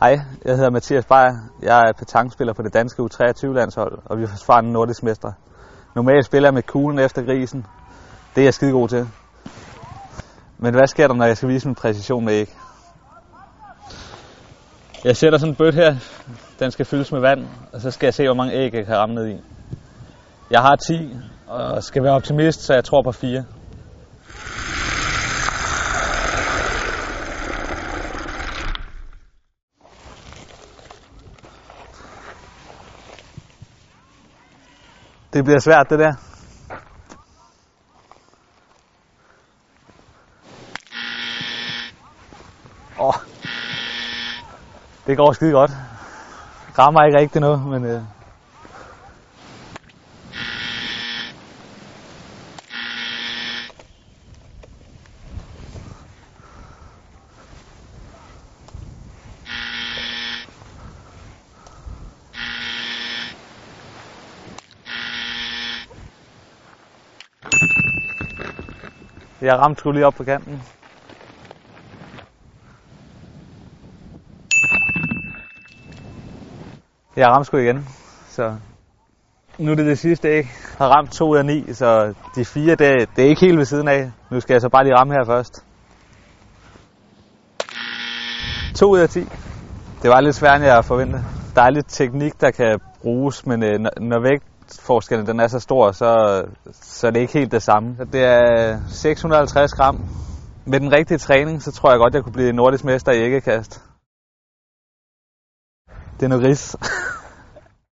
Hej, jeg hedder Mathias Beyer. Jeg er petangspiller på det danske U23-landshold, og vi er forsvarende nordisk mester. Normalt spiller jeg med kuglen efter grisen. Det er jeg skide god til. Men hvad sker der, når jeg skal vise min præcision med æg? Jeg sætter sådan en bøtte her. Den skal fyldes med vand, og så skal jeg se, hvor mange æg jeg kan ramme ned i. Jeg har 10, og skal være optimist, så jeg tror på 4. Det bliver svært, det der. Åh. Oh. Det går skide godt. Rammer ikke rigtig noget, men... Øh. Jeg ramte sgu lige op på kanten. Jeg ramte sgu igen, så nu er det det sidste æg. Jeg har ramt 2 ud af 9, så de fire, det, det er ikke helt ved siden af. Nu skal jeg så bare lige ramme her først. 2 ud af 10. Det var lidt svært, end jeg forventede. Der er lidt teknik, der kan bruges, men øh, når vægt vægtforskellen den er så stor, så, så det er ikke helt det samme. Det er 650 gram. Med den rigtige træning, så tror jeg godt, jeg kunne blive nordisk mester i æggekast. Det er noget ris.